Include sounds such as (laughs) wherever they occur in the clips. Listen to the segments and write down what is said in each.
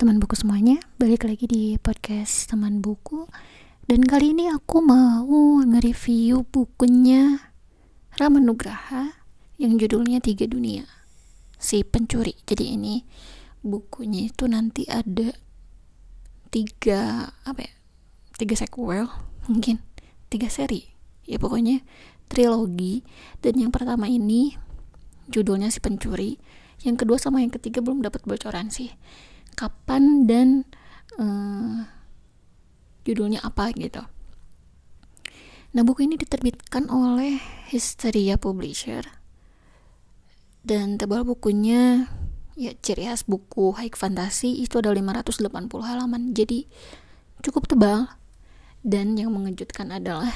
teman buku semuanya, balik lagi di podcast teman buku. Dan kali ini aku mau nge-review bukunya Rama Nugraha yang judulnya Tiga Dunia. Si Pencuri. Jadi ini bukunya itu nanti ada tiga, apa ya, tiga sequel mungkin, tiga seri. Ya pokoknya trilogi. Dan yang pertama ini judulnya Si Pencuri. Yang kedua sama yang ketiga belum dapat bocoran sih kapan dan uh, judulnya apa gitu. Nah buku ini diterbitkan oleh Hysteria Publisher. Dan tebal bukunya ya ciri khas buku high fantasy itu ada 580 halaman. Jadi cukup tebal. Dan yang mengejutkan adalah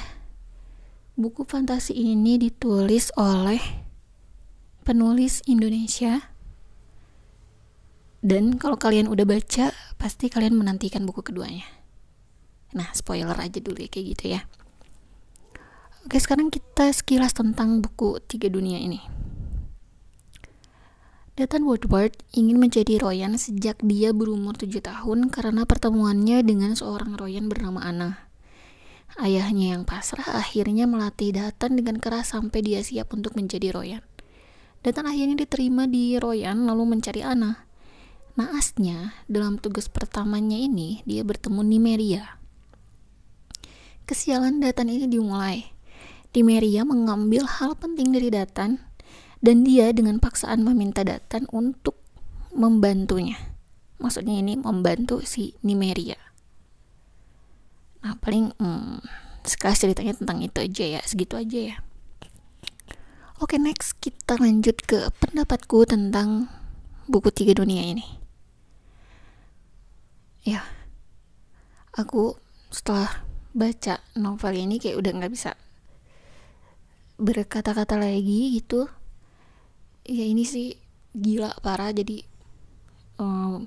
buku fantasi ini ditulis oleh penulis Indonesia dan kalau kalian udah baca, pasti kalian menantikan buku keduanya. Nah, spoiler aja dulu ya kayak gitu ya. Oke, sekarang kita sekilas tentang buku Tiga Dunia ini. Dathan Woodward ingin menjadi Royan sejak dia berumur 7 tahun karena pertemuannya dengan seorang Royan bernama Anna. Ayahnya yang pasrah akhirnya melatih Dathan dengan keras sampai dia siap untuk menjadi Royan. Dathan akhirnya diterima di Royan lalu mencari Anna. Naasnya, dalam tugas pertamanya ini, dia bertemu Nimeria. Kesialan Datan ini dimulai. Nimeria mengambil hal penting dari Datan, dan dia dengan paksaan meminta Datan untuk membantunya. Maksudnya ini membantu si Nimeria. Nah, paling hmm, sekelas ceritanya tentang itu aja ya, segitu aja ya. Oke, next kita lanjut ke pendapatku tentang buku Tiga Dunia ini ya aku setelah baca novel ini kayak udah nggak bisa berkata-kata lagi gitu. Ya ini sih gila parah. Jadi um,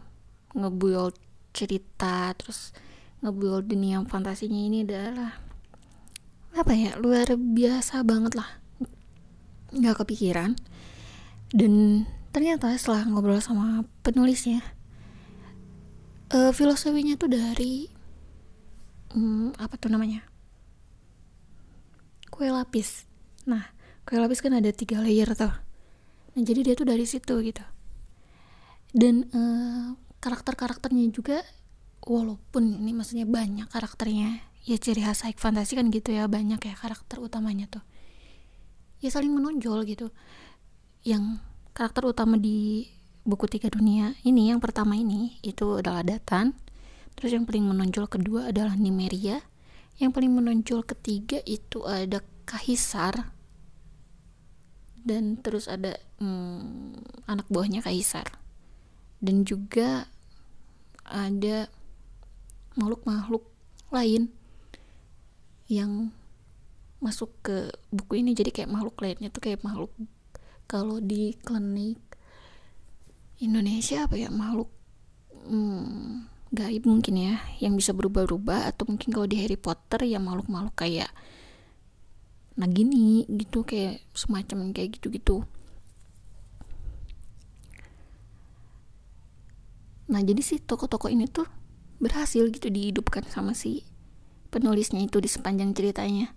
ngebuild cerita terus ngebuild dunia fantasinya ini adalah apa ya luar biasa banget lah. Nggak kepikiran. Dan ternyata setelah ngobrol sama penulisnya uh, filosofinya tuh dari um, apa tuh namanya? Kue lapis. Nah kue lapis kan ada tiga layer tuh. Nah jadi dia tuh dari situ gitu. Dan uh, karakter-karakternya juga walaupun ini maksudnya banyak karakternya ya ciri khas high fantasy kan gitu ya banyak ya karakter utamanya tuh. Ya saling menonjol gitu. Yang karakter utama di buku tiga dunia ini yang pertama ini itu adalah Datan. Terus yang paling menonjol kedua adalah Nimeria. Yang paling menonjol ketiga itu ada Kaisar dan terus ada hmm, anak buahnya Kaisar dan juga ada makhluk-makhluk lain yang masuk ke buku ini. Jadi kayak makhluk lainnya tuh kayak makhluk kalau di klinik Indonesia apa ya? Makhluk hmm, gaib mungkin ya yang bisa berubah-ubah atau mungkin kalau di Harry Potter ya makhluk-makhluk kayak Nagini gitu kayak semacam kayak gitu-gitu. Nah jadi sih toko-toko ini tuh berhasil gitu dihidupkan sama si penulisnya itu di sepanjang ceritanya.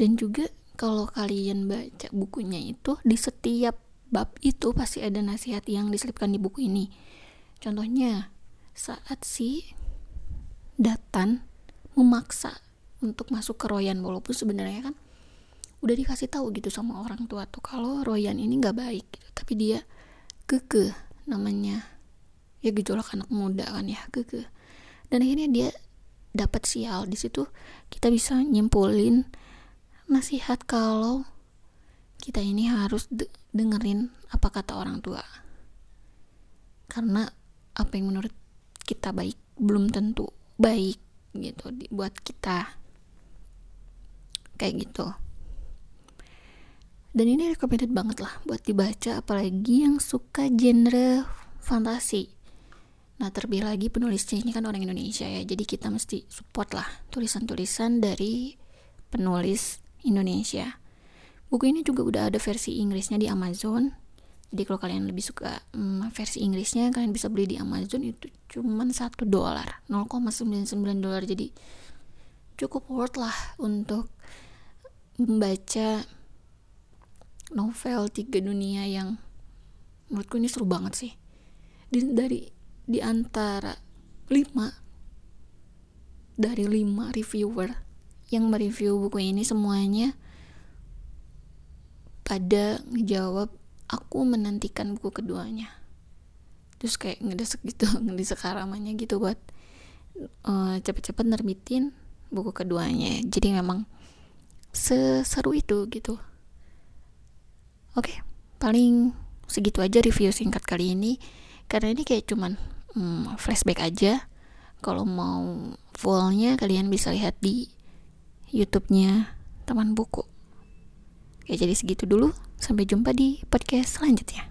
Dan juga kalau kalian baca bukunya itu di setiap bab itu pasti ada nasihat yang diselipkan di buku ini. Contohnya, saat si Datan memaksa untuk masuk ke Royan walaupun sebenarnya kan udah dikasih tahu gitu sama orang tua tuh kalau Royan ini nggak baik gitu. tapi dia keke namanya ya gejolak anak muda kan ya keke dan akhirnya dia dapat sial di situ kita bisa nyimpulin nasihat kalau kita ini harus de dengerin apa kata orang tua. Karena apa yang menurut kita baik belum tentu baik gitu buat kita. Kayak gitu. Dan ini recommended banget lah buat dibaca apalagi yang suka genre fantasi. Nah terlebih lagi penulisnya ini kan orang Indonesia ya jadi kita mesti support lah tulisan-tulisan dari penulis Indonesia Buku ini juga udah ada versi Inggrisnya di Amazon. Jadi kalau kalian lebih suka hmm, versi Inggrisnya kalian bisa beli di Amazon. Itu cuman satu dolar 0,99 dolar. Jadi cukup worth lah untuk membaca novel tiga dunia yang menurutku ini seru banget sih. Di, dari di antara lima dari lima reviewer yang mereview buku ini semuanya pada ngejawab aku menantikan buku keduanya. Terus kayak ngedesek gitu (laughs) ngedesek haramannya gitu buat uh, cepet-cepet nerbitin buku keduanya. Jadi memang seseru itu gitu. Oke okay, paling segitu aja review singkat kali ini. Karena ini kayak cuman hmm, flashback aja. Kalau mau fullnya kalian bisa lihat di YouTube-nya teman buku Oke, jadi segitu dulu. Sampai jumpa di podcast selanjutnya.